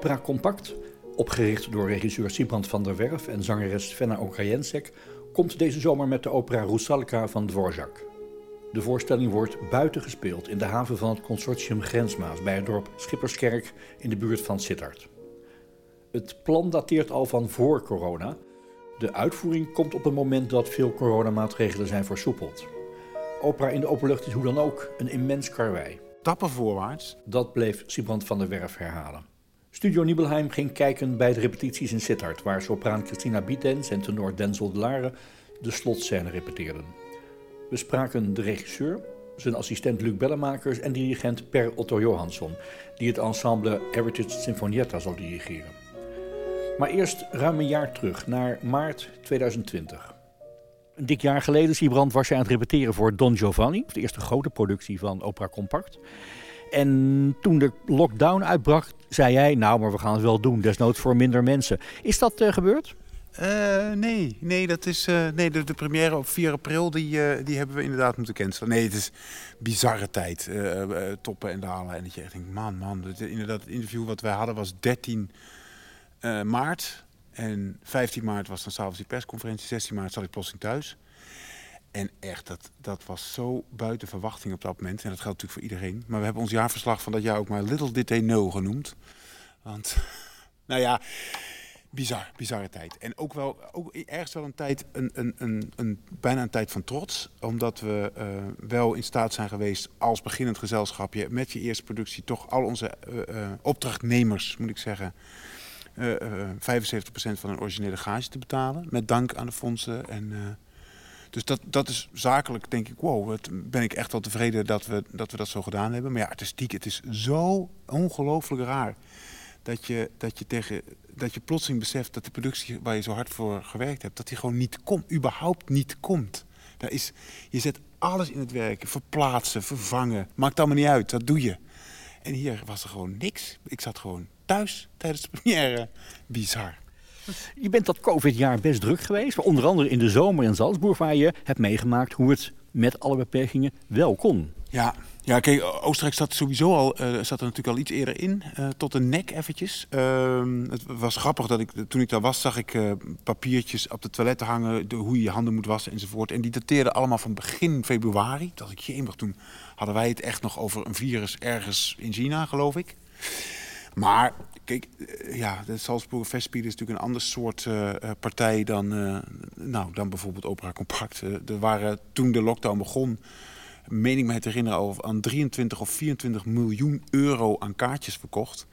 Opera Compact, opgericht door regisseur Sibrand van der Werf en zangeres Fenna Okrajensek, komt deze zomer met de opera Rusalka van Dvorak. De voorstelling wordt buiten gespeeld in de haven van het consortium Grensmaas bij het dorp Schipperskerk in de buurt van Sittard. Het plan dateert al van voor corona. De uitvoering komt op een moment dat veel coronamaatregelen zijn versoepeld. Opera in de openlucht is hoe dan ook een immens karwei. Tappen voorwaarts. Dat bleef Sibrand van der Werf herhalen. Studio Nibelheim ging kijken bij de repetities in Sittard, waar sopraan Christina Bietens en tenor Denzel de Lare de slotscène repeteerden. We spraken de regisseur, zijn assistent Luc Bellemakers en dirigent Per Otto Johansson, die het ensemble Heritage Sinfonietta zal dirigeren. Maar eerst ruim een jaar terug, naar maart 2020. Een dik jaar geleden, Siebrand, was je aan het repeteren voor Don Giovanni, de eerste grote productie van Opera Compact. En toen de lockdown uitbrak, zei jij, nou, maar we gaan het wel doen, desnoods voor minder mensen. Is dat uh, gebeurd? Uh, nee, nee, dat is, uh, nee de, première op 4 april die, die hebben we inderdaad moeten cancelen. Nee, het is bizarre tijd. toppen en dalen. En dat je echt denkt, man, man. Inderdaad, het interview wat wij hadden was 13 maart. En 15 maart was dan s'avonds die persconferentie. 16 maart zat ik plotseling thuis. En echt, dat, dat was zo buiten verwachting op dat moment. En dat geldt natuurlijk voor iedereen. Maar we hebben ons jaarverslag van dat jaar ook maar Little Did They Know genoemd. Want, nou ja, bizar, bizarre tijd. En ook wel, ook ergens wel een tijd, een, een, een, een bijna een tijd van trots. Omdat we uh, wel in staat zijn geweest als beginnend gezelschapje met je eerste productie toch al onze uh, uh, opdrachtnemers, moet ik zeggen, 75% van een originele gage te betalen. Met dank aan de fondsen en... Dus dat, dat is zakelijk, denk ik, wow, wat ben ik echt wel tevreden dat we, dat we dat zo gedaan hebben. Maar ja, artistiek, het is zo ongelooflijk raar dat je, dat je tegen dat je plotseling beseft dat de productie waar je zo hard voor gewerkt hebt, dat die gewoon niet komt, überhaupt niet komt. Daar is, je zet alles in het werk, verplaatsen, vervangen, maakt allemaal niet uit, dat doe je. En hier was er gewoon niks. Ik zat gewoon thuis tijdens de première. Bizar. Je bent dat COVID-jaar best druk geweest, onder andere in de zomer in Salzburg, waar je hebt meegemaakt hoe het met alle beperkingen wel kon. Ja, ja, kijk, Oostenrijk zat sowieso al, uh, zat er natuurlijk al iets eerder in, uh, tot de nek eventjes. Uh, het was grappig dat ik, toen ik daar was, zag ik uh, papiertjes op de toiletten hangen, hoe je je handen moet wassen enzovoort. En die dateerden allemaal van begin februari. Dat ik, jemig, toen hadden wij het echt nog over een virus ergens in China, geloof ik. Maar kijk, ja, de Salzburger Festspielen is natuurlijk een ander soort partij dan, nou, dan bijvoorbeeld Opera Compact. er waren toen de lockdown begon meen ik me te herinneren, al aan 23 of 24 miljoen euro aan kaartjes verkocht.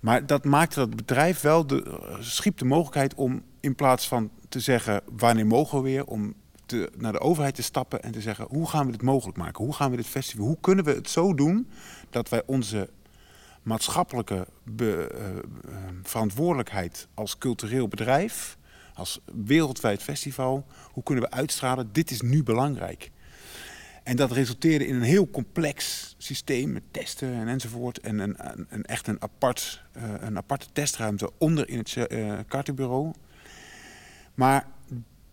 Maar dat maakte dat bedrijf wel, de, schiep de mogelijkheid om in plaats van te zeggen wanneer mogen we weer, om te, naar de overheid te stappen en te zeggen hoe gaan we dit mogelijk maken? Hoe gaan we dit festival, hoe kunnen we het zo doen dat wij onze maatschappelijke be, uh, verantwoordelijkheid als cultureel bedrijf, als wereldwijd festival, hoe kunnen we uitstralen, dit is nu belangrijk. En dat resulteerde in een heel complex systeem met testen en enzovoort. En een, een, een echt een, apart, uh, een aparte testruimte onder in het uh, kartenbureau. Maar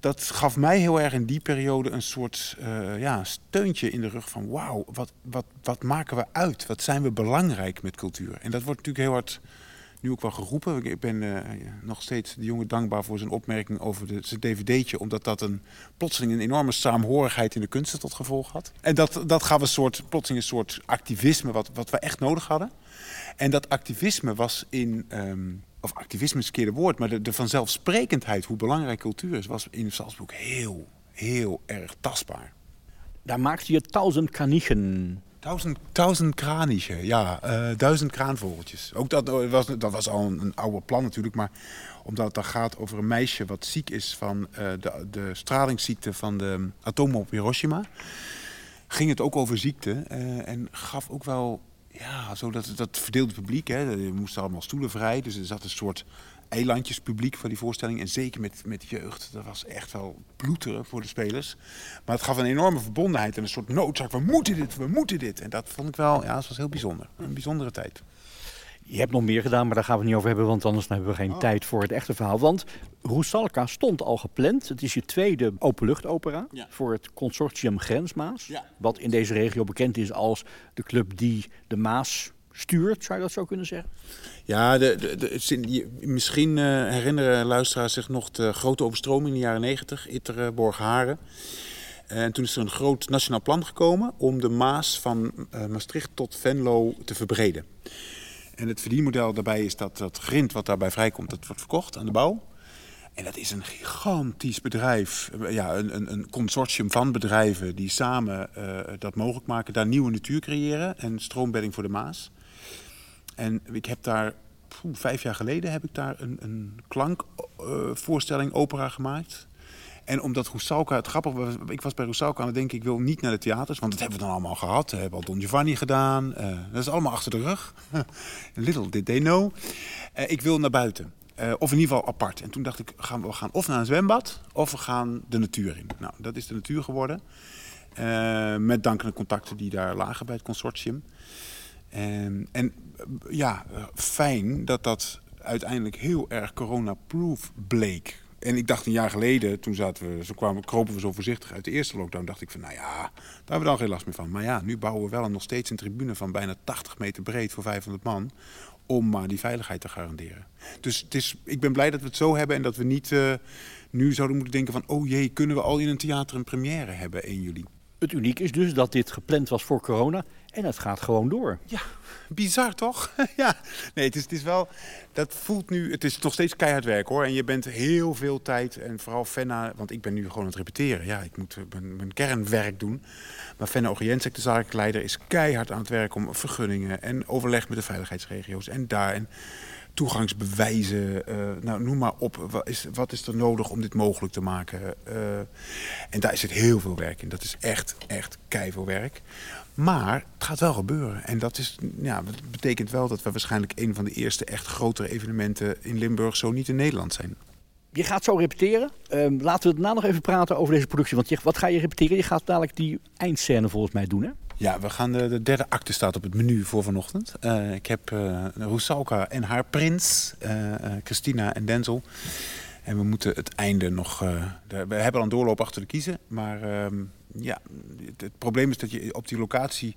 dat gaf mij heel erg in die periode een soort uh, ja, steuntje in de rug van... wauw, wat, wat, wat maken we uit? Wat zijn we belangrijk met cultuur? En dat wordt natuurlijk heel hard nu ook wel geroepen. Ik ben uh, nog steeds de jongen dankbaar voor zijn opmerking over de, zijn dvd'tje. Omdat dat een plotseling een enorme saamhorigheid in de kunsten tot gevolg had. En dat, dat gaf een soort, plotseling een soort activisme wat, wat we echt nodig hadden. En dat activisme was in... Um, of activisme is het verkeerde woord, maar de, de vanzelfsprekendheid, hoe belangrijk cultuur is, was in Salzburg heel, heel erg tastbaar. Daar maakte je duizend kanichen Duizend, duizend kranichen, ja. eh, duizend kraanvogeltjes. Ook dat eh, was, dat was al een, een oude plan natuurlijk. Maar omdat het dan gaat over een meisje wat ziek is van eh, de, de stralingsziekte van de atoom op Hiroshima. Ging het ook over ziekte. en gaf ook wel, ja, zo dat, dat verdeelde publiek. Hè. Er moesten allemaal stoelen vrij. Dus er zat een soort eilandjespubliek voor die voorstelling. En zeker met, met jeugd. Dat was echt wel bloederen voor de spelers. Maar het gaf een enorme verbondenheid en een soort noodzaak. We moeten dit, we moeten dit. En dat vond ik wel, ja, dat was heel bijzonder. Een bijzondere tijd. Je hebt nog meer gedaan, maar daar gaan we het niet over hebben, want anders hebben we geen tijd voor het echte verhaal. Want Rusalka stond al gepland. Het is je tweede openluchtopera Ja. voor het consortium Grensmaas. Ja. Wat in deze regio bekend is als de club die de Maas stuurt, zou je dat zo kunnen zeggen? Ja, de, misschien eh, herinneren luisteraars zich nog de grote overstroming in de jaren 90, Itteren, Borgharen. En toen is er een groot nationaal plan gekomen om de Maas van eh, Maastricht tot Venlo te verbreden. En het verdienmodel daarbij is dat dat grind wat daarbij vrijkomt, dat wordt verkocht aan de bouw. En dat is een gigantisch bedrijf, eh, ja, een, een, een consortium van bedrijven die samen eh, dat mogelijk maken, daar nieuwe natuur creëren en stroombedding voor de Maas. En ik heb daar, vijf jaar geleden heb ik daar een, een klankvoorstelling, opera gemaakt. En omdat Roussalka, het grappige was, ik was bij Roussalka aan het denken, ik wil niet naar de theaters, want dat hebben we dan allemaal gehad. We hebben al Don Giovanni gedaan, eh, dat is allemaal achter de rug. Little did they know. Eh, ik wil naar buiten. Eh, of in ieder geval apart. En toen dacht ik, gaan we gaan of naar een zwembad, of we gaan de natuur in. Nou, dat is de natuur geworden. Met dank aan de contacten die daar lagen bij het consortium. En, en ja, fijn dat dat uiteindelijk heel erg corona-proof bleek. En ik dacht een jaar geleden, toen zaten we, zo kwamen, kropen we zo voorzichtig uit de eerste lockdown, dacht ik van nou ja, daar hebben we dan geen last meer van. Maar ja, nu bouwen we wel een, nog steeds een tribune van bijna 80 meter breed voor 500 man, om maar die veiligheid te garanderen. Dus het is, ik ben blij dat we het zo hebben en dat we niet eh, nu zouden moeten denken van oh jee, kunnen we al in een theater een première hebben 1 juli. Het uniek is dus dat dit gepland was voor corona en het gaat gewoon door. Ja, bizar toch? ja, nee, het is, het is wel. Dat voelt nu. Het is nog steeds keihard werk hoor. En je bent heel veel tijd. En vooral Fenna, want ik ben nu gewoon aan het repeteren. Ja, ik moet eh, mijn, kernwerk doen. Maar Fenna Orientsek, de zakelijke leider, is keihard aan het werk om vergunningen en overleg met de veiligheidsregio's. En daar. En toegangsbewijzen, eh, nou, noem maar op. Wat is, wat is er nodig om dit mogelijk te maken? Eh, en daar zit heel veel werk in. Dat is echt, echt keiveel werk. Maar het gaat wel gebeuren. En dat, is, ja, betekent wel dat we waarschijnlijk een van de eerste echt grotere evenementen in Limburg, zo niet in Nederland zijn. Je gaat zo repeteren. Ehm, laten we daarna nog even praten over deze productie. Want je, wat ga je repeteren? Je gaat dadelijk die eindscène volgens mij doen, hè? Ja, we gaan de, de derde acte staat op het menu voor vanochtend. Eh, ik heb uh, Roussalka en haar prins, uh, Christina en Denzel. En we moeten het einde nog. De, we hebben al een doorloop achter de kiezen. Maar uh, ja, het, probleem is dat je op die locatie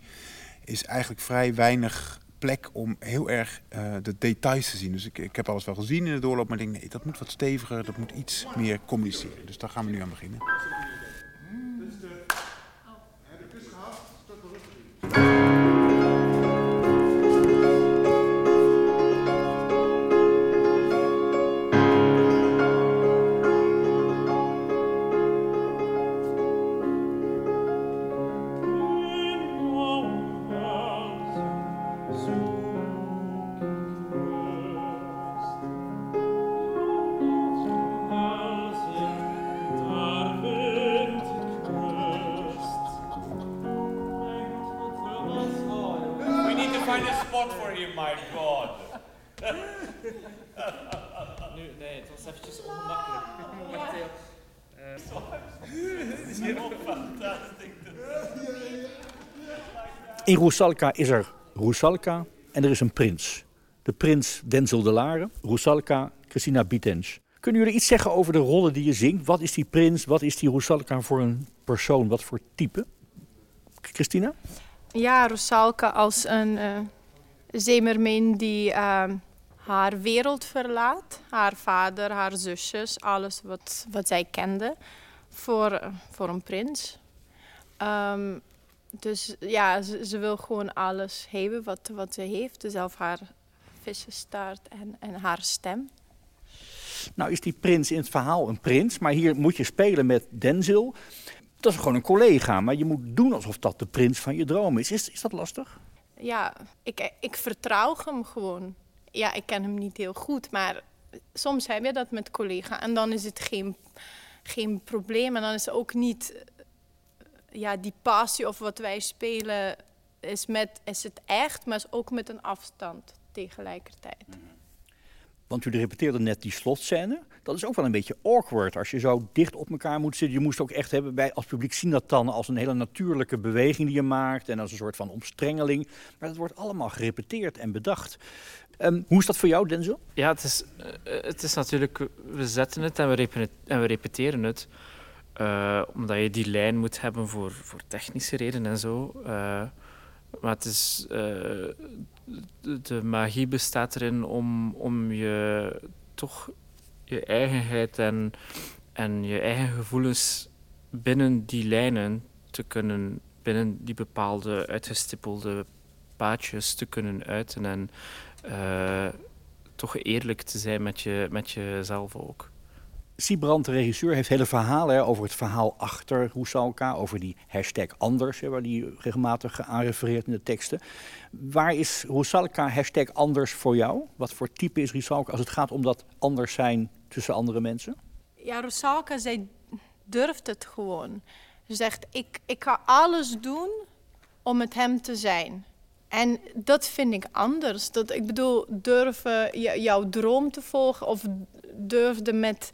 is eigenlijk vrij weinig plek om heel erg de details te zien. Dus ik, ik heb alles wel gezien in de doorloop, maar ik denk nee, dat moet wat steviger, dat moet iets meer communiceren. Dus daar gaan we nu aan beginnen. Nu, In Roesalka is er Roesalka en er is een prins. De prins Denzel de Lare, Roesalka, Christina Bitens. Kunnen jullie iets zeggen over de rollen die je zingt? Wat is die prins? Wat is die Roesalka voor een persoon? Wat voor type? Christina? Ja, Rosalka als een uh, zeemermin die uh, haar wereld verlaat. Haar vader, haar zusjes, alles wat, wat zij kende. Voor, uh, voor een prins. Um, dus ja, ze, ze, wil gewoon alles hebben wat, wat ze heeft. Dus zelf haar vissenstaart en, en haar stem. Nou is die prins in het verhaal een prins, maar hier moet je spelen met Denzel. Dat is gewoon een collega, maar je moet doen alsof dat de prins van je droom is. Is, is dat lastig? Ja, ik, ik vertrouw hem gewoon. Ja, ik ken hem niet heel goed, maar soms heb je dat met collega en dan is het geen, geen probleem. En dan is het ook niet ja, die passie of wat wij spelen is, met, is het echt, maar is ook met een afstand tegelijkertijd. Want u repeteerde net die slotscène. Dat is ook wel een beetje awkward als je zo dicht op elkaar moet zitten. Je moest ook echt hebben, bij als publiek zien dat dan als een hele natuurlijke beweging die je maakt en als een soort van omstrengeling. Maar dat wordt allemaal gerepeteerd en bedacht. Um, hoe is dat voor jou, Denzel? Ja, het is, uh, het is natuurlijk, we zetten het en we, repeteren, en we repeteren het. Uh, omdat je die lijn moet hebben voor, voor technische redenen en zo. Uh, maar het is, de, de, magie bestaat erin om, om je toch je eigenheid en, en je eigen gevoelens binnen die lijnen te kunnen, binnen die bepaalde uitgestippelde paadjes te kunnen uiten en toch eerlijk te zijn met, je, met jezelf ook. Siebrand, de regisseur, heeft hele verhalen over het verhaal achter Roesalka, over die hashtag anders, hè, waar die regelmatig aan refereert in de teksten. Waar is Roesalka hashtag anders voor jou? Wat voor type is Roesalka als het gaat om dat anders zijn tussen andere mensen? Ja, Roesalka, zij durft het gewoon. Ze zegt, ik, ik ga alles doen om met hem te zijn. En dat vind ik anders. Dat, ik bedoel, durven jouw droom te volgen of durfde met,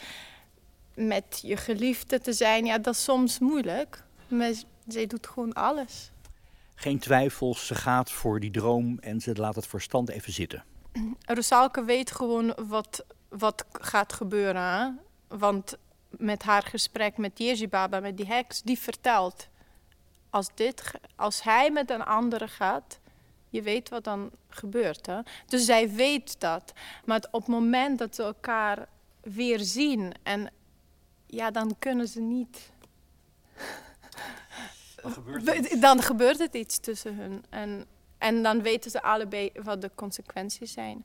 met je geliefde te zijn, ja, dat is soms moeilijk. Maar zij doet gewoon alles. Geen twijfels, ze gaat voor die droom en ze laat het verstand even zitten. Rosalke weet gewoon wat, wat gaat gebeuren. Hè? Want met haar gesprek met Jezibaba, met die heks, die vertelt... Als, dit, als hij met een andere gaat, je weet wat dan gebeurt. Hè? Dus zij weet dat. Maar op het moment dat ze elkaar weer zien en ja, dan kunnen ze niet. Gebeurt dan gebeurt het iets tussen hun. En, en dan weten ze allebei wat de consequenties zijn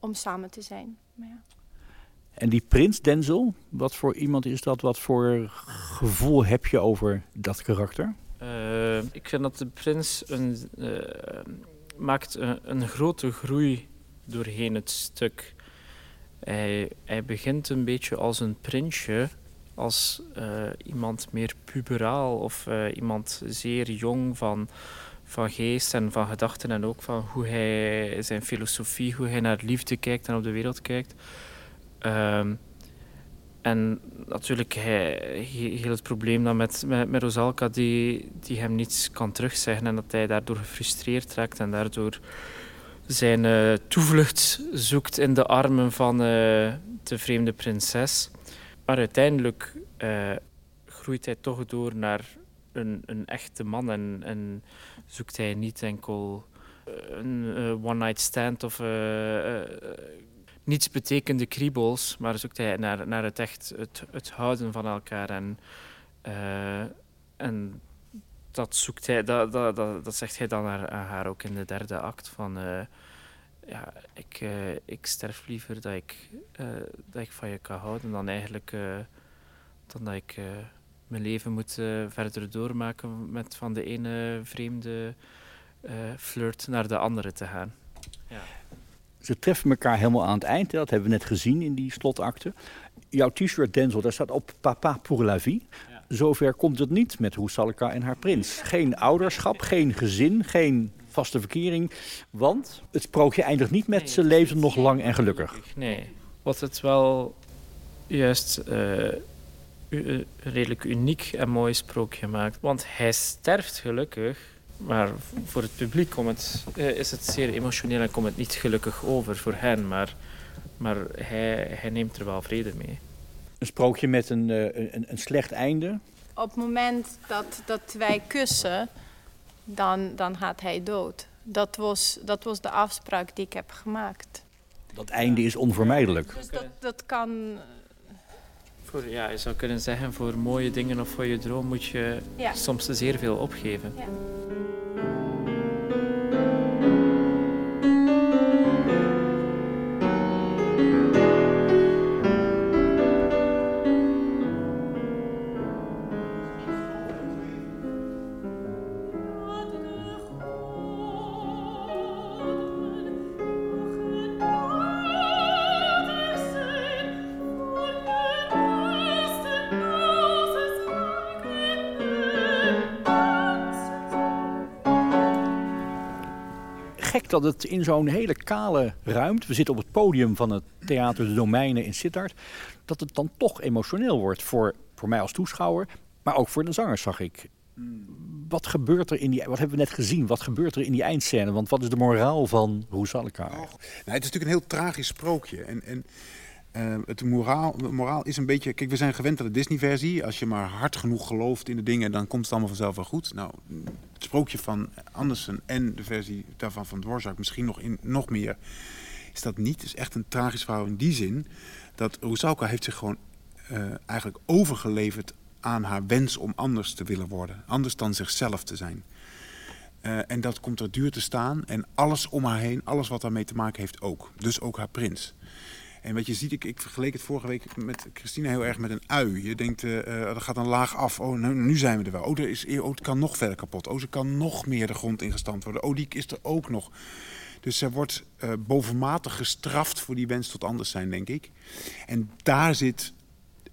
om samen te zijn. Maar ja. En die prins Denzel, wat voor iemand is dat? Wat voor gevoel heb je over dat karakter? Uh, ik vind dat de prins een, uh, maakt een, een, grote groei doorheen het stuk. Hij, hij begint een beetje als een prinsje, als uh, iemand meer puberaal of iemand zeer jong van, van geest en van gedachten en ook van hoe hij zijn filosofie, hoe hij naar liefde kijkt en op de wereld kijkt. Ehm, en natuurlijk, hij, heel het probleem dan met, met, met Rosalka, die, die hem niets kan terugzeggen en dat hij daardoor gefrustreerd raakt en daardoor zijn uh, toevlucht zoekt in de armen van uh, de vreemde prinses. Maar uiteindelijk uh, groeit hij toch door naar een, een echte man en, en zoekt hij niet enkel een one-night stand of niets betekende kriebels, maar zoekt hij naar, naar het echt het, het houden van elkaar. En, en dat zoekt hij, dat, dat, dat, dat zegt hij dan naar, aan haar ook in de derde act van uh, ja, ik, uh, ik sterf liever dat ik, dat ik van je kan houden dan eigenlijk dan dat ik mijn leven moet verder doormaken met van de ene vreemde flirt naar de andere te gaan. Ja. Ze treffen elkaar helemaal aan het eind. Dat hebben we net gezien in die slotakte. Jouw t-shirt Denzel, daar staat op Papa pour la vie. Zover komt het niet met Roesalka en haar prins. Geen ouderschap, geen gezin, geen vaste verkering. Want het sprookje eindigt niet met ze leven nog lang en gelukkig. Nee, wat het wel juist uh, een redelijk uniek en mooi sprookje maakt. Want hij sterft gelukkig maar voor het publiek komt het, uh, is het zeer emotioneel en komt het niet gelukkig over voor hen. Maar, maar hij, hij neemt er wel vrede mee. Een sprookje met een, uh, een, een, slecht einde? Op het moment dat, dat wij kussen, dan, dan gaat hij dood. Dat was, dat was de afspraak die ik heb gemaakt. Dat einde is onvermijdelijk. Dus dat, dat kan voor, ja, je zou kunnen zeggen, voor mooie dingen of voor je droom moet je ja. soms zeer veel opgeven. Ja. Dat het in zo'n hele kale ruimte... we zitten op het podium van het Theater de Domeinen in Sittard... dat het dan toch emotioneel wordt voor, voor mij als toeschouwer... maar ook voor de zangers, zag ik. Wat gebeurt er in die... Wat hebben we net gezien? Wat gebeurt er in die eindscène? Want wat is de moraal van Rusalka? Nou, het is natuurlijk een heel tragisch sprookje. En, en uh, het moraal, is een beetje... Kijk, we zijn gewend aan de Disney-versie. Als je maar hard genoeg gelooft in de dingen, dan komt het allemaal vanzelf wel goed. Nou, het sprookje van Andersen en de versie daarvan van Dvorak misschien nog, in, nog meer... is dat niet. Het is echt een tragisch verhaal in die zin... dat Rusalka heeft zich gewoon uh, eigenlijk overgeleverd aan haar wens om anders te willen worden. Anders dan zichzelf te zijn. Uh, en dat komt er duur te staan. En alles om haar heen, alles wat daarmee te maken heeft ook. Dus ook haar prins. En wat je ziet, ik, ik vergeleek het vorige week met Christina heel erg met een ui. Je denkt, uh, er gaat een laag af. Oh, nu, nu, zijn we er wel. Oh, er is, oh, het kan nog verder kapot. Oh, ze kan nog meer de grond ingestampt worden. Oh, die is er ook nog. Dus ze wordt uh, bovenmatig gestraft voor die wens tot anders zijn, denk ik. En daar zit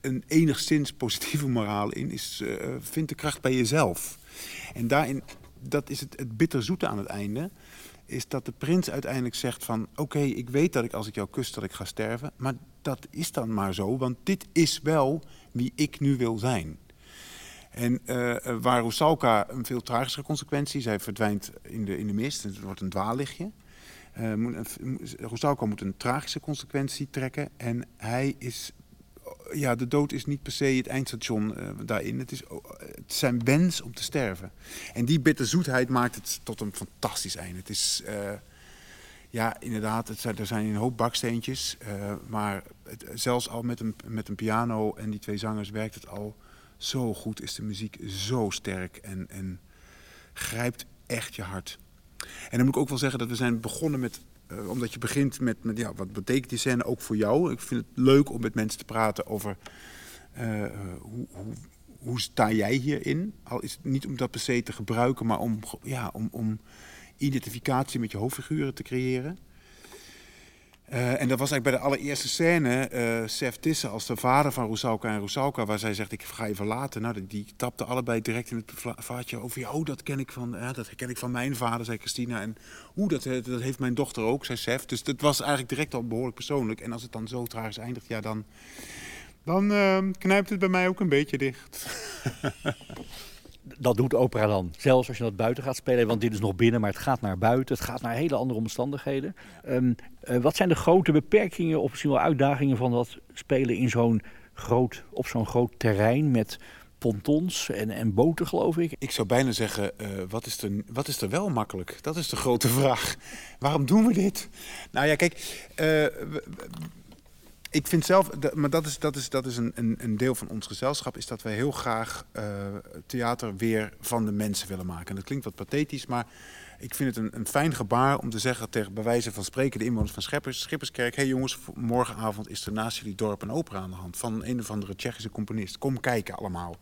een enigszins positieve moraal in. Is, uh, vind de kracht bij jezelf. En daarin, dat is het, het bitterzoete aan het einde is dat de prins uiteindelijk zegt van... oké, ik weet dat ik als ik jou kus dat ik ga sterven... maar dat is dan maar zo, want dit is wel wie ik nu wil zijn. En uh, waar Rusalka een veel tragischere consequentie... zij verdwijnt in de, in de mist, het wordt een dwaallichtje... Uh, moet, Rusalka moet een tragische consequentie trekken... en hij is ja, de dood is niet per se het eindstation uh, daarin. Het is het zijn wens om te sterven. En die bitterzoetheid maakt het tot een fantastisch einde. Het is, uh, ja, inderdaad, het zijn, er zijn een hoop baksteentjes. Uh, maar zelfs al met een, met een piano en die twee zangers werkt het al zo goed. Is de muziek zo sterk en, en grijpt echt je hart. En dan moet ik ook wel zeggen dat we zijn begonnen met uh, omdat je begint met, met ja, wat betekent die scène ook voor jou? Ik vind het leuk om met mensen te praten over uh, hoe, hoe, hoe, sta jij hierin? Al is het niet om dat per se te gebruiken, maar om, ja, om, om identificatie met je hoofdfiguren te creëren. Uh, en dat was eigenlijk bij de allereerste scène, uh, Sef Tissen als de vader van Roussalka en Roussalka, waar zij zegt, ik ga je verlaten. Nou, die, die tapte allebei direct in het vaatje over, ja, oh, dat ken ik van, dat ken ik van mijn vader, zei Christina. En hoe dat, dat heeft mijn dochter ook, zei Sef. Dus dat was eigenlijk direct al behoorlijk persoonlijk. En als het dan zo tragisch eindigt, ja, dan, dan uh, knijpt het bij mij ook een beetje dicht. dat doet opera dan. Zelfs als je dat buiten gaat spelen, want dit is nog binnen, maar het gaat naar buiten. Het gaat naar hele andere omstandigheden. Um, uh, wat zijn de grote beperkingen of misschien wel uitdagingen van dat spelen in zo'n groot, op zo'n groot terrein met pontons en, en boten, geloof ik? Ik zou bijna zeggen, uh, wat, is er, wat is er wel makkelijk? Dat is de grote vraag. Waarom doen we dit? Nou ja, kijk, uh, ik vind zelf, maar dat is, dat is, dat is een, een, een deel van ons gezelschap, is dat wij heel graag uh, theater weer van de mensen willen maken. En dat klinkt wat pathetisch, maar ik vind het een, een fijn gebaar om te zeggen tegen bij wijze van spreken de inwoners van Schippers, Schipperskerk: hé hey jongens, morgenavond is er naast jullie dorp een opera aan de hand van een of andere Tsjechische componist. Kom kijken allemaal.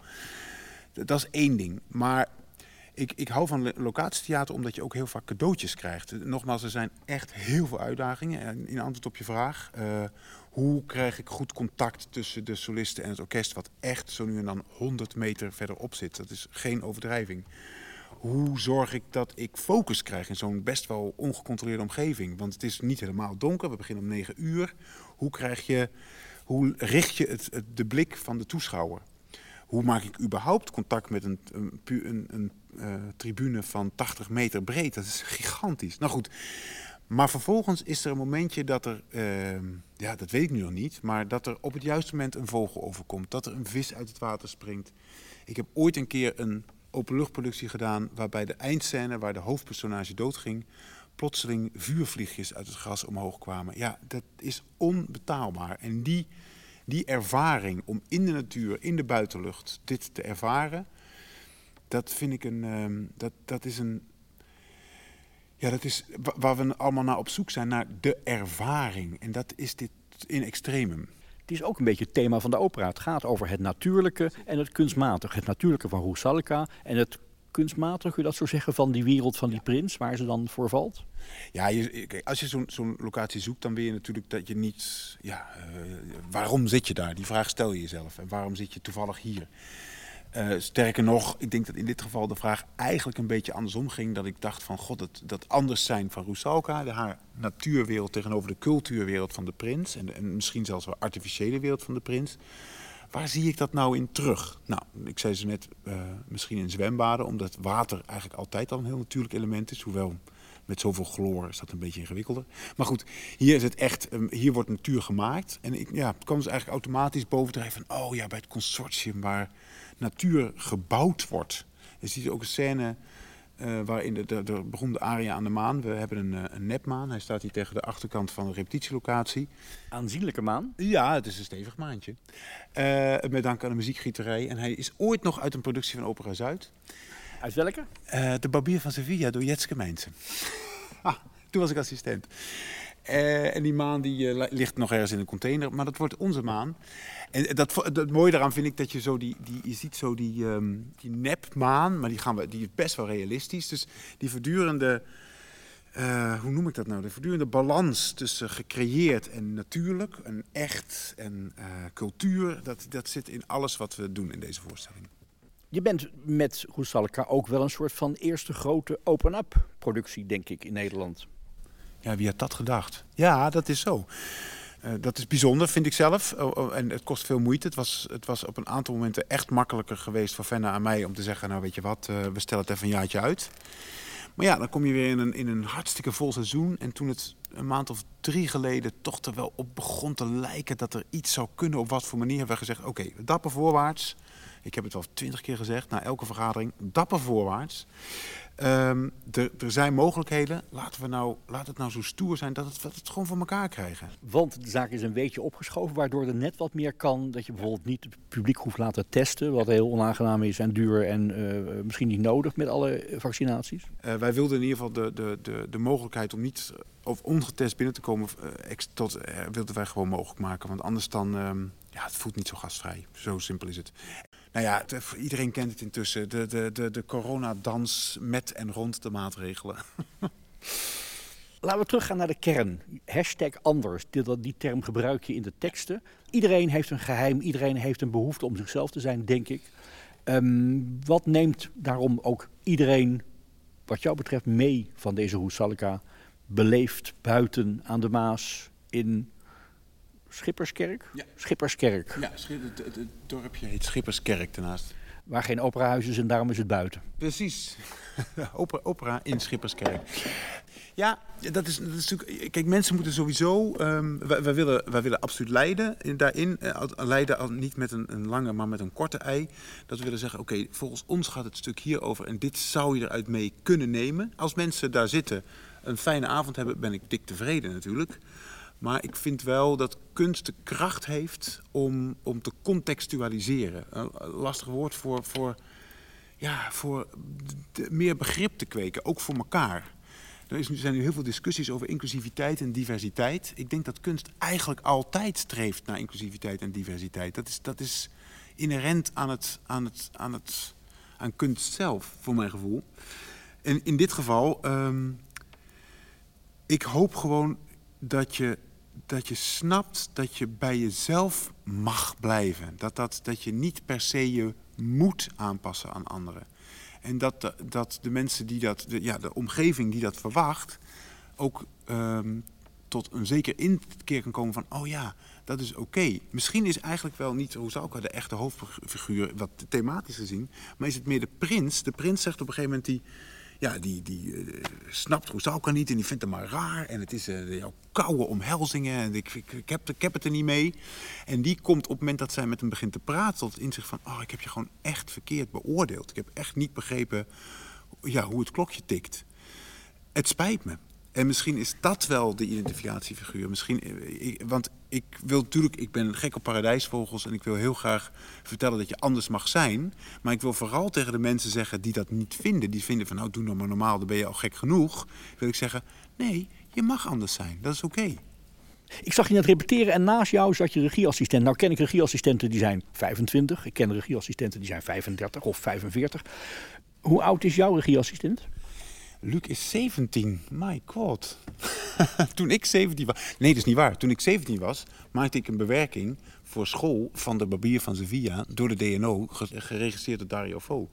Dat is één ding. Maar ik, ik hou van locatietheater omdat je ook heel vaak cadeautjes krijgt. Nogmaals, er zijn echt heel veel uitdagingen. In antwoord op je vraag. Uh, hoe krijg ik goed contact tussen de solisten en het orkest, wat echt zo nu en dan 100 meter verderop zit? Dat is geen overdrijving. Hoe zorg ik dat ik focus krijg in zo'n best wel ongecontroleerde omgeving? Want het is niet helemaal donker, we beginnen om 9 uur. Hoe, krijg je, hoe richt je het, de blik van de toeschouwer? Hoe maak ik überhaupt contact met een, een, een, uh, tribune van 80 meter breed? Dat is gigantisch. Nou goed, maar vervolgens is er een momentje dat er, uh, ja, dat weet ik nu nog niet, maar dat er op het juiste moment een vogel overkomt. Dat er een vis uit het water springt. Ik heb ooit een keer een openluchtproductie gedaan waarbij de eindscène, waar de hoofdpersonage doodging, plotseling vuurvliegjes uit het gras omhoog kwamen. Ja, dat is onbetaalbaar. En die, die ervaring om in de natuur, in de buitenlucht, dit te ervaren, dat vind ik een, um, dat, dat is een, ja, dat is waar we allemaal naar op zoek zijn, naar de ervaring. En dat is dit in extremum. Het is ook een beetje het thema van de opera. Het gaat over het natuurlijke en het kunstmatige. Het natuurlijke van Rusalka en het kunstmatig, kun je dat zo zeggen, van die wereld van die prins, waar ze dan voor valt? Ja, je, als je zo'n zo'n locatie zoekt, dan wil je natuurlijk dat je niet... Ja, uh, waarom zit je daar? Die vraag stel je jezelf. En waarom zit je toevallig hier? Uh, sterker nog, ik denk dat in dit geval de vraag eigenlijk een beetje andersom ging. Dat ik dacht van, god, dat, dat anders zijn van Rusalka, de haar natuurwereld tegenover de cultuurwereld van de prins. En, en misschien zelfs de artificiële wereld van de prins. Waar zie ik dat nou in terug? Nou, ik zei ze net, uh, misschien in zwembaden, omdat water eigenlijk altijd al een heel natuurlijk element is. Hoewel met zoveel chloor is dat een beetje ingewikkelder. Maar goed, hier is het echt, um, hier wordt natuur gemaakt. En ik, ja, het kwam dus eigenlijk automatisch bovendrijven van, oh ja, bij het consortium waar natuur gebouwd wordt. Je ziet ook een scène uh, waarin de, de, de, beroemde aria aan de maan. We hebben een, uh, een nepmaan. Hij staat hier tegen de achterkant van de repetitielocatie. Aanzienlijke maan? Ja, het is een stevig maantje. Uh, met dank aan de muziekgieterij. En hij is ooit nog uit een productie van Opera Zuid. Uit welke? de Barbier van Sevilla door Jetske Meinsen. ah, toen was ik assistent. Uh, en die maan die uh, ligt nog ergens in een container, maar dat wordt onze maan. En dat, dat mooie daaraan vind ik dat je zo die, die je ziet zo die, um, die nepmaan, maar die, gaan we, die is best wel realistisch. Dus die voortdurende, uh, hoe noem ik dat nou? De voortdurende balans tussen gecreëerd en natuurlijk, en echt en cultuur, dat, dat zit in alles wat we doen in deze voorstelling. Je bent met Roesalka ook wel een soort van eerste grote open-up productie, denk ik, in Nederland. Ja, wie had dat gedacht? Ja, dat is zo. Uh, dat is bijzonder, vind ik zelf. Oh, oh, en het kost veel moeite. Het was, het was op een aantal momenten echt makkelijker geweest voor Fenna en mij om te zeggen: Nou, weet je wat, uh, we stellen het even een jaartje uit. Maar ja, dan kom je weer in een, in een hartstikke vol seizoen. En toen het een maand of drie geleden toch er wel op begon te lijken dat er iets zou kunnen, op wat voor manier hebben we gezegd: Oké, okay, dapper voorwaarts. Ik heb het wel twintig keer gezegd na elke vergadering: dapper voorwaarts. Um, er, er, zijn mogelijkheden. Laten we nou, laat het nou zo stoer zijn dat, het, dat het gewoon voor elkaar krijgen. Want de zaak is een beetje opgeschoven, waardoor er net wat meer kan. Dat je bijvoorbeeld niet het publiek hoeft laten testen, wat heel onaangenaam is en duur en uh, misschien niet nodig met alle vaccinaties. Uh, wij wilden in ieder geval de, de, de, de mogelijkheid om niet of ongetest binnen te komen, uh, tot, wilden wij gewoon mogelijk maken. Want anders dan, um, ja, het voelt niet zo gastvrij. Zo simpel is het. Nou ja, iedereen kent het intussen. De, de, de, de coronadans met en rond de maatregelen. Laten we teruggaan naar de kern. Hashtag anders. Die, die term gebruik je in de teksten. Iedereen heeft een geheim. Iedereen heeft een behoefte om zichzelf te zijn, denk ik. Um, wat neemt daarom ook iedereen, wat jou betreft, mee van deze Roesalka? Beleefd buiten aan de Maas in Schipperskerk? Ja. Schipperskerk. Ja, het, het, het, dorpje heet Schipperskerk daarnaast. Waar geen operahuis is en daarom is het buiten. Precies. opera, opera in Schipperskerk. Ja, dat is, dat is natuurlijk. Kijk, mensen moeten sowieso. Um, wij, wij, willen, wij willen absoluut leiden in, daarin. Uh, leiden niet met een, een, lange, maar met een korte ei. Dat we willen zeggen: oké, okay, volgens ons gaat het stuk hierover. En dit zou je eruit mee kunnen nemen. Als mensen daar zitten, een fijne avond hebben, ben ik dik tevreden natuurlijk. Maar ik vind wel dat kunst de kracht heeft om, om te contextualiseren. Een lastig woord voor, voor, ja, voor meer begrip te kweken, ook voor elkaar. Er is, zijn nu heel veel discussies over inclusiviteit en diversiteit. Ik denk dat kunst eigenlijk altijd streeft naar inclusiviteit en diversiteit. Dat is, dat is inherent aan, het, aan, het, aan, het, aan kunst zelf, voor mijn gevoel. En in dit geval, um, ik hoop gewoon dat je dat je snapt dat je bij jezelf mag blijven. Dat, dat, dat je niet per se je moet aanpassen aan anderen. En dat, dat de mensen die dat, de, ja, de omgeving die dat verwacht, ook um, tot een zeker inkeer kan komen van, oh ja, dat is oké. Misschien is eigenlijk wel niet Rosalka de echte hoofdfiguur, wat thematisch gezien, maar is het meer de prins. De prins zegt op een gegeven moment die ja, die, die uh, snapt Rosalka niet en die vindt hem maar raar. En het is uh, jouw koude omhelzingen en ik, ik, heb, ik heb het er niet mee. En die komt op het moment dat zij met hem begint te praten tot inzicht van... oh, ik heb je gewoon echt verkeerd beoordeeld. Ik heb echt niet begrepen ja, hoe het klokje tikt. Het spijt me. En misschien is dat wel de identificatiefiguur. Misschien, ik, want ik wil natuurlijk, ik ben gek op paradijsvogels en ik wil heel graag vertellen dat je anders mag zijn. Maar ik wil vooral tegen de mensen zeggen die dat niet vinden, die vinden van nou doe nou maar normaal, dan ben je al gek genoeg. Wil ik zeggen, nee, je mag anders zijn, dat is oké. Ik zag je net repeteren en naast jou zat je regieassistent. Nou ken ik regieassistenten die zijn 25, ik ken regieassistenten die zijn 35 of 45. Hoe oud is jouw regieassistent? Luc is 17. My god. toen ik 17 was. Nee, dat is niet waar. Toen ik 17 was, maakte ik een bewerking voor school van de Barbier van Sevilla door de DNO, geregistreerd door Dario Fo.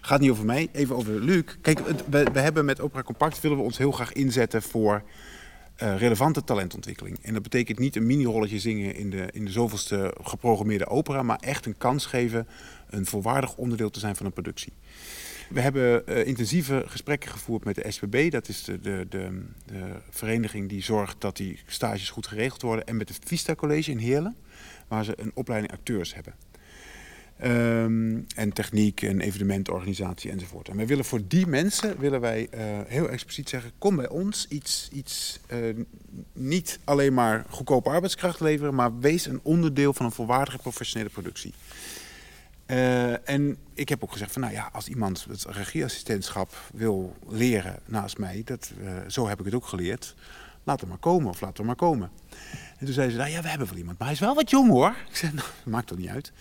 Gaat niet over mij, even over Luc. Kijk, we, hebben met Opera Compact willen we ons heel graag inzetten voor uh, relevante talentontwikkeling. En dat betekent niet een mini-rolletje zingen in de, in de zoveelste geprogrammeerde opera, maar echt een kans geven een volwaardig onderdeel te zijn van een productie. We hebben uh, intensieve gesprekken gevoerd met de SPB, dat is de, de, de, de, vereniging die zorgt dat die stages goed geregeld worden, en met het Vista College in Heerlen, waar ze een opleiding acteurs hebben. Um, en techniek en evenementorganisatie enzovoort. En wij willen voor die mensen willen wij uh, heel expliciet zeggen: kom bij ons iets, iets uh, niet alleen maar goedkope arbeidskracht leveren, maar wees een onderdeel van een volwaardige professionele productie. Uh, en ik heb ook gezegd van nou ja, als iemand het regieassistentschap wil leren naast mij, dat, zo heb ik het ook geleerd. Laat hem maar komen of laat hem maar komen. En toen zei ze, nou ja, we hebben wel iemand, maar hij is wel wat jong hoor. Ik zei, nou, maakt toch niet uit.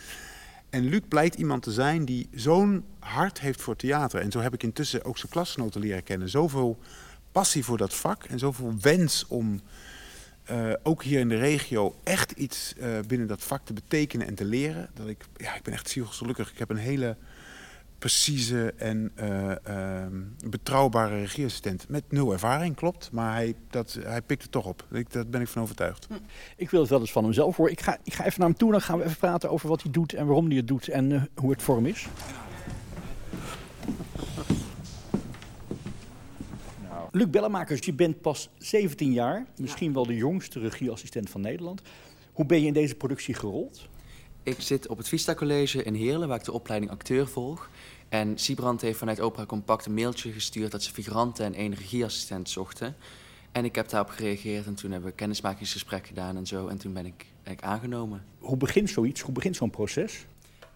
En Luc blijkt iemand te zijn die zo'n hart heeft voor theater. En zo heb ik intussen ook zijn klasgenoten leren kennen. Zoveel passie voor dat vak en zoveel wens om uh, ook hier in de regio echt iets uh, binnen dat vak te betekenen en te leren. Dat ik, ja, ik ben echt zielsgelukkig. Ik heb een hele precieze en uh, uh, betrouwbare regieassistent. Met nul ervaring, klopt. Maar hij, dat, hij pikt het toch op. Ik, daar ben ik van overtuigd. Hm. Ik wil het wel eens van hemzelf horen. Ik ga, ik ga even naar hem toe. Dan gaan we even praten over wat hij doet en waarom hij het doet. En hoe het voor hem is. Luc Bellemakers, je bent pas 17 jaar. Misschien wel de jongste regieassistent van Nederland. Hoe ben je in deze productie gerold? Ik zit op het Vista College in Heerlen, waar ik de opleiding acteur volg. En Siebrand heeft vanuit Opera Compact een mailtje gestuurd dat ze figuranten en één regieassistent zochten. En ik heb daarop gereageerd en toen hebben we kennismakingsgesprek gedaan en zo. En toen ben ik, ben ik aangenomen. Hoe begint zoiets? Hoe begint zo'n proces?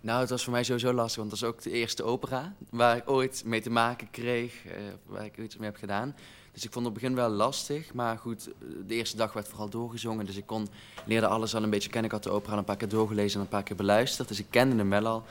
Nou, het was voor mij sowieso lastig, want dat was ook de eerste opera waar ik ooit mee te maken kreeg, uh, waar ik iets mee heb gedaan. Dus ik vond het begin wel lastig, maar goed, de eerste dag werd vooral doorgezongen. Dus ik kon, leerde alles al een beetje kennen. Ik had de opera al een paar keer doorgelezen en een paar keer beluisterd. Dus ik kende hem wel al.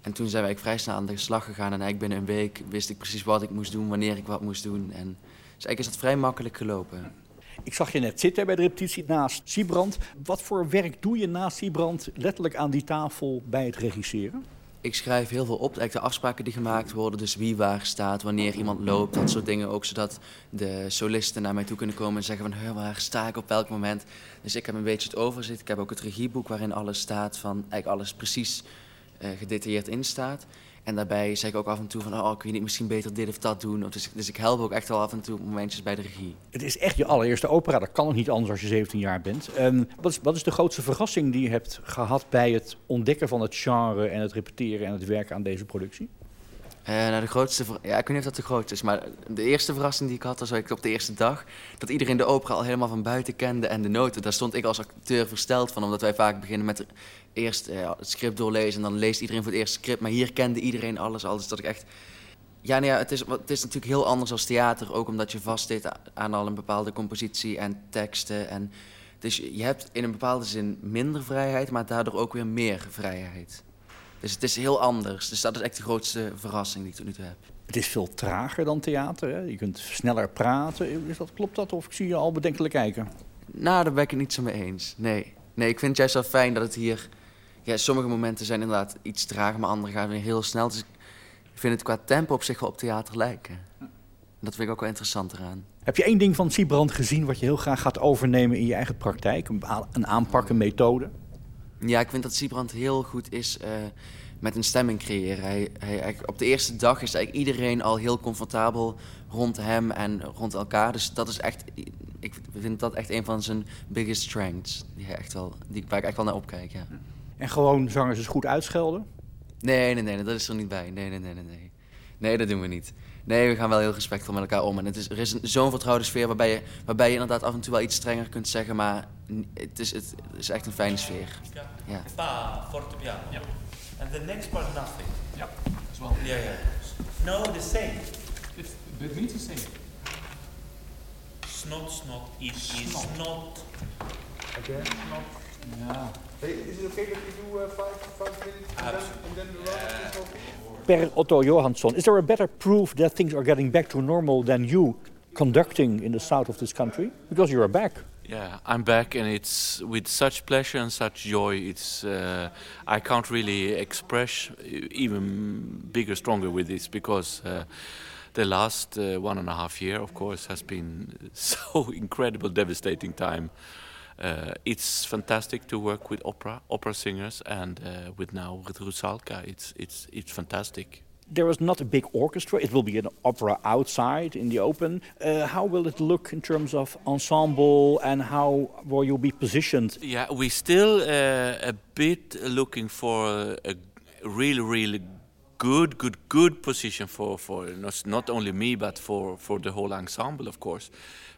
En toen zijn wij vrij snel aan de slag gegaan. En eigenlijk binnen een week wist ik precies wat ik moest doen, wanneer ik wat moest doen. En dus eigenlijk is dat vrij makkelijk gelopen. Ik zag je net zitten bij de repetitie naast Siebrand. Wat voor werk doe je naast Siebrand letterlijk aan die tafel bij het regisseren? ik schrijf heel veel op, eigenlijk de afspraken die gemaakt worden. Dus wie waar staat, wanneer iemand loopt, dat soort dingen. Ook zodat de solisten naar mij toe kunnen komen en zeggen van... waar sta ik op welk moment? Dus ik heb een beetje het overzicht. Ik heb ook het regieboek waarin alles staat van... eigenlijk alles precies uh, gedetailleerd in staat. En daarbij zeg ik ook af en toe van, oh, kun je niet misschien beter dit of dat doen? Dus, dus ik help ook echt wel af en toe momentjes bij de regie. Het is echt je allereerste opera, dat kan ook niet anders als je 17 jaar bent. Um, wat, is, wat is de grootste verrassing die je hebt gehad bij het ontdekken van het genre en het repeteren en het werken aan deze productie? Uh, nou, de grootste, ja, ik weet niet of dat de grootste is, maar de eerste verrassing die ik had, was ik op de eerste dag, dat iedereen de opera al helemaal van buiten kende en de noten. Daar stond ik als acteur versteld van, omdat wij vaak beginnen met eerst uh, het script doorlezen en dan leest iedereen voor het eerst script. Maar hier kende iedereen alles al, dus dat ik echt... Ja, nou ja het, is, het is natuurlijk heel anders als theater, ook omdat je vast zit aan al een bepaalde compositie en teksten. En, dus je hebt in een bepaalde zin minder vrijheid, maar daardoor ook weer meer vrijheid. Dus het is heel anders. Dus dat is echt de grootste verrassing die ik tot nu toe heb. Het is veel trager dan theater. Hè? Je kunt sneller praten. Is dat, klopt dat? Of zie je al bedenkelijk kijken? Nou, daar ben ik het niet zo mee eens. Nee. nee, ik vind het juist wel fijn dat het hier... Ja, sommige momenten zijn inderdaad iets trager, maar andere gaan weer heel snel. Dus ik vind het qua tempo op zich wel op theater lijken. Dat vind ik ook wel interessant eraan. Heb je één ding van Siebrand gezien wat je heel graag gaat overnemen in je eigen praktijk? Een aanpak, een methode? Ja, ik vind dat Siebrand heel goed is uh, met een stemming creëren. Hij, hij, op de eerste dag is eigenlijk iedereen al heel comfortabel rond hem en rond elkaar. Dus dat is echt, ik vind dat echt een van zijn biggest strengths. Die hij echt wel, die, waar ik echt wel naar opkijk, ja. En gewoon zangers eens goed uitschelden? Nee, nee, nee, dat is er niet bij. Nee, nee, nee, nee, nee. Dat doen we niet. Nee, we gaan wel heel respectvol met elkaar om. En het is, er is zo'n vertrouwde sfeer waarbij je, waarbij je inderdaad af en toe wel iets strenger kunt zeggen, maar het is, het is echt een fijne sfeer. Ja. Pa, fortepiano. Ja. And the next part, nothing. Ja, as well. Yeah, yeah. No, the same. It, it means the same. Snot, snot, is, is, snot. Okay. Not, yeah. Hey, is it okay that we do uh, five, five minutes and then, and then the is okay? Per Otto Johansson, is there a better proof that things are getting back to normal than you conducting in the south of this country because you are back. Yeah, I'm back, and it's with such pleasure and such joy. It's uh, I can't really express even bigger, stronger with this because uh, the last uh, one and a half year, of course, has been so incredible, devastating time. Uh, it's fantastic to work with opera, opera singers, and uh, with now with Rusalka. It's it's it's fantastic there is not a big orchestra. It will be an opera outside in the open. Uh, how will it look in terms of ensemble and how will you be positioned? Yeah, we still uh, a bit looking for a really, really good, good, good position for for not, not only me but for for the whole ensemble, of course.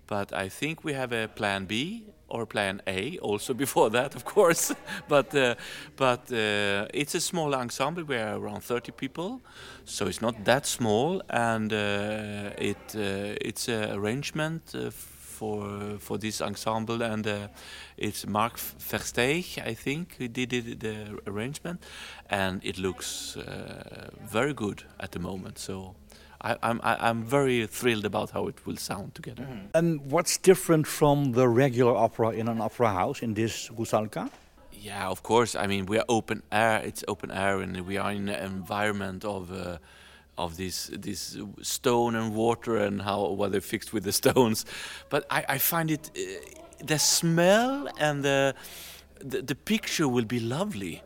But I think we have a plan B or plan A also before that, of course. but uh, but uh, it's a small ensemble. We are around 30 people, so it's not that small, and uh, it uh, it's an arrangement uh, for for this ensemble, and uh, it's Mark Versteeg, I think, who did it, the arrangement, and it looks very good at the moment. So. I, I'm, I'm very thrilled about how it will sound together. Mm. And what's different from the regular opera in an opera house in this Rusalka? Yeah, of course. I mean, we are open air. It's open air, and we are in an environment of uh, of this this stone and water and how what they fixed with the stones. But I, I find it uh, the smell and the, the the picture will be lovely.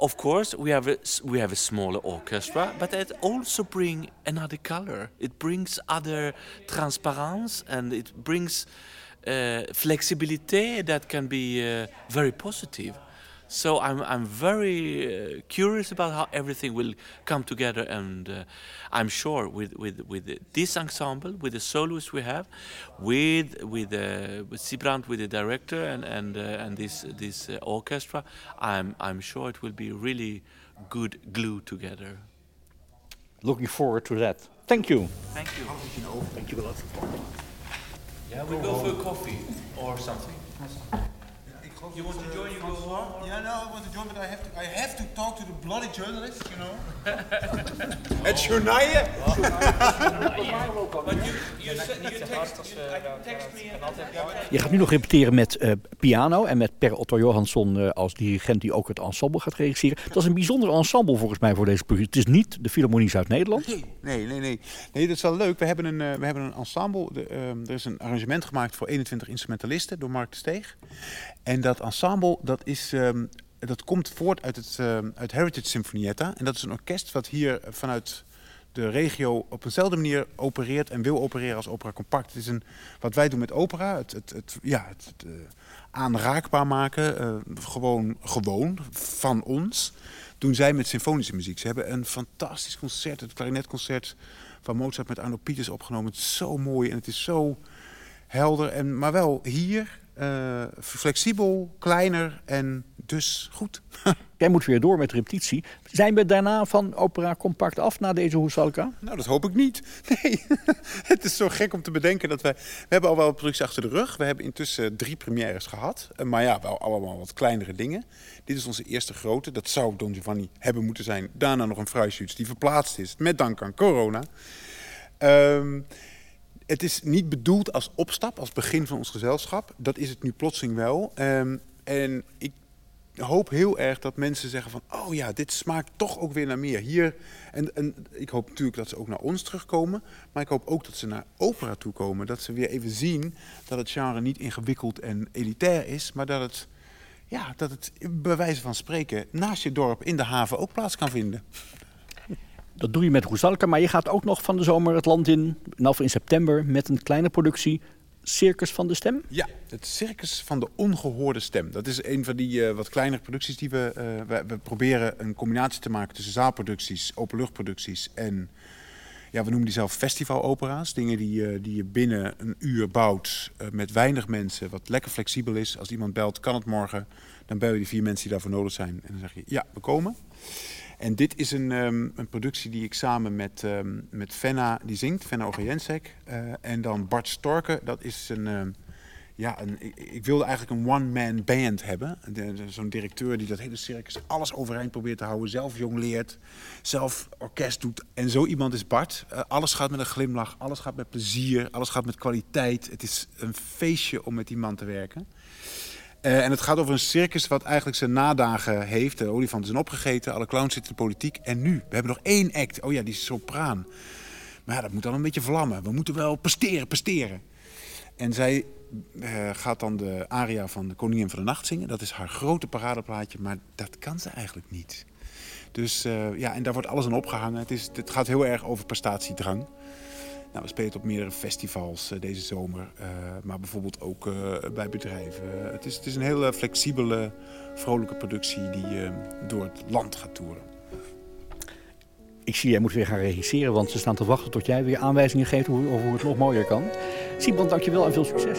Of course, we have a, we have a smaller orchestra, but it also brings another color. It brings other transparence and it brings uh, flexibility that can be uh, very positive. So I'm, I'm very uh, curious about how everything will come together, and uh, I'm sure with, with, with this ensemble, with the soloists we have, with with, uh, with Sibrand, with the director, and and uh, and this this uh, orchestra, I'm I'm sure it will be really good glue together. Looking forward to that. Thank you. Thank you. Thank you a lot. Yeah, we go for a coffee or something. You want to join? You go on. Yeah, no, I want to join, but I have to. I have to talk to the bloody journalists, you know. Het journaille. But you, you, said- you text, you, I can text me. and- Je gaat nu nog repeteren met eh, piano en met Per Otto Johansson eh, als dirigent die ook het ensemble gaat regisseren. Dat is een bijzonder ensemble volgens mij voor deze productie. Het is niet de Philharmonie Zuid-Nederland. Nee, nee, nee, nee. Nee, dat is wel leuk. We hebben een, eh, we hebben een ensemble. De, ehm, er is een arrangement gemaakt voor 21 instrumentalisten door Mark de Steeg. En dat ensemble, dat, is, ehm, dat komt voort uit het ehm, uit Heritage Sinfonietta. En dat is een orkest wat hier vanuit de regio op eenzelfde manier opereert en wil opereren als opera compact. Het is een, wat wij doen met opera, het, het, ja, het, eh, aanraakbaar maken, eh, gewoon, gewoon van ons, doen zij met symfonische muziek. Ze hebben een fantastisch concert, het klarinetconcert van Mozart met Arno Pieters opgenomen. Het is zo mooi en het is zo helder, en, maar wel hier uh, flexibel, kleiner en dus goed. Jij moet weer door met repetitie. Zijn we daarna van opera compact af na deze Hoesalka? Nou, dat hoop ik niet. Nee, het is zo gek om te bedenken dat wij... We hebben al wel een productie achter de rug. We hebben intussen drie premières gehad. Eh, maar ja, wel allemaal wat kleinere dingen. Dit is onze eerste grote. Dat zou Don Giovanni hebben moeten zijn. Daarna nog een Fruitshoots die verplaatst is. Met dank aan corona. Um, het is niet bedoeld als opstap, als begin van ons gezelschap. Dat is het nu plotseling wel. Um, en ik hoop heel erg dat mensen zeggen van... oh ja, dit smaakt toch ook weer naar meer. Hier, en, en ik hoop natuurlijk dat ze ook naar ons terugkomen... maar ik hoop ook dat ze naar opera toe komen. Dat ze weer even zien dat het genre niet ingewikkeld en elitair is... maar dat het, ja, dat het bij wijze van spreken naast je dorp in de haven ook plaats kan vinden. Dat doe je met Rusalka, maar je gaat ook nog van de zomer het land in, nou in september, met een kleine productie. Circus van de Stem? Ja, het Circus van de Ongehoorde Stem. Dat is een van die uh, wat kleinere producties die we, uh, we, we... proberen een combinatie te maken tussen zaalproducties, openluchtproducties en... Ja, we noemen die zelf festivalopera's. Dingen die, uh, die je binnen een uur bouwt met weinig mensen. Wat lekker flexibel is. Als iemand belt, kan het morgen. Dan bel je die vier mensen die daarvoor nodig zijn. En dan zeg je, ja, we komen. En dit is een, um, een productie die ik samen met, um, met Fenna, die zingt, Fenna Ogajensek. Uh, en dan Bart Storken, dat is een, um, ja, een, ik, ik wilde eigenlijk een one-man band hebben. Zo'n directeur die dat hele circus alles overeind probeert te houden. Zelf jong leert, zelf orkest doet. En zo iemand is Bart. Eh, alles gaat met een glimlach, alles gaat met plezier, alles gaat met kwaliteit. Het is een feestje om met die man te werken. Eh, en het gaat over een circus wat eigenlijk zijn nadagen heeft. De olifanten zijn opgegeten, alle clowns zitten in de politiek. En nu, we hebben nog één act. Oh ja, die sopraan. Maar dat moet dan een beetje vlammen. We moeten wel presteren, presteren. En zij eh, gaat dan de aria van de Koningin van de Nacht zingen. Dat is haar grote paradeplaatje, maar dat kan ze eigenlijk niet. Dus eh, ja, en daar wordt alles aan opgehangen. Het, is, het gaat heel erg over prestatiedrang. Nou, we spelen op meerdere festivals eh, deze zomer, eh, maar bijvoorbeeld ook eh, bij bedrijven. het, is, het is een hele flexibele, vrolijke productie die door het land gaat toeren. Ik zie, jij moet weer gaan regisseren, want ze staan te wachten tot jij weer aanwijzingen geeft over hoe het nog mooier kan. Simon, dankjewel en veel succes.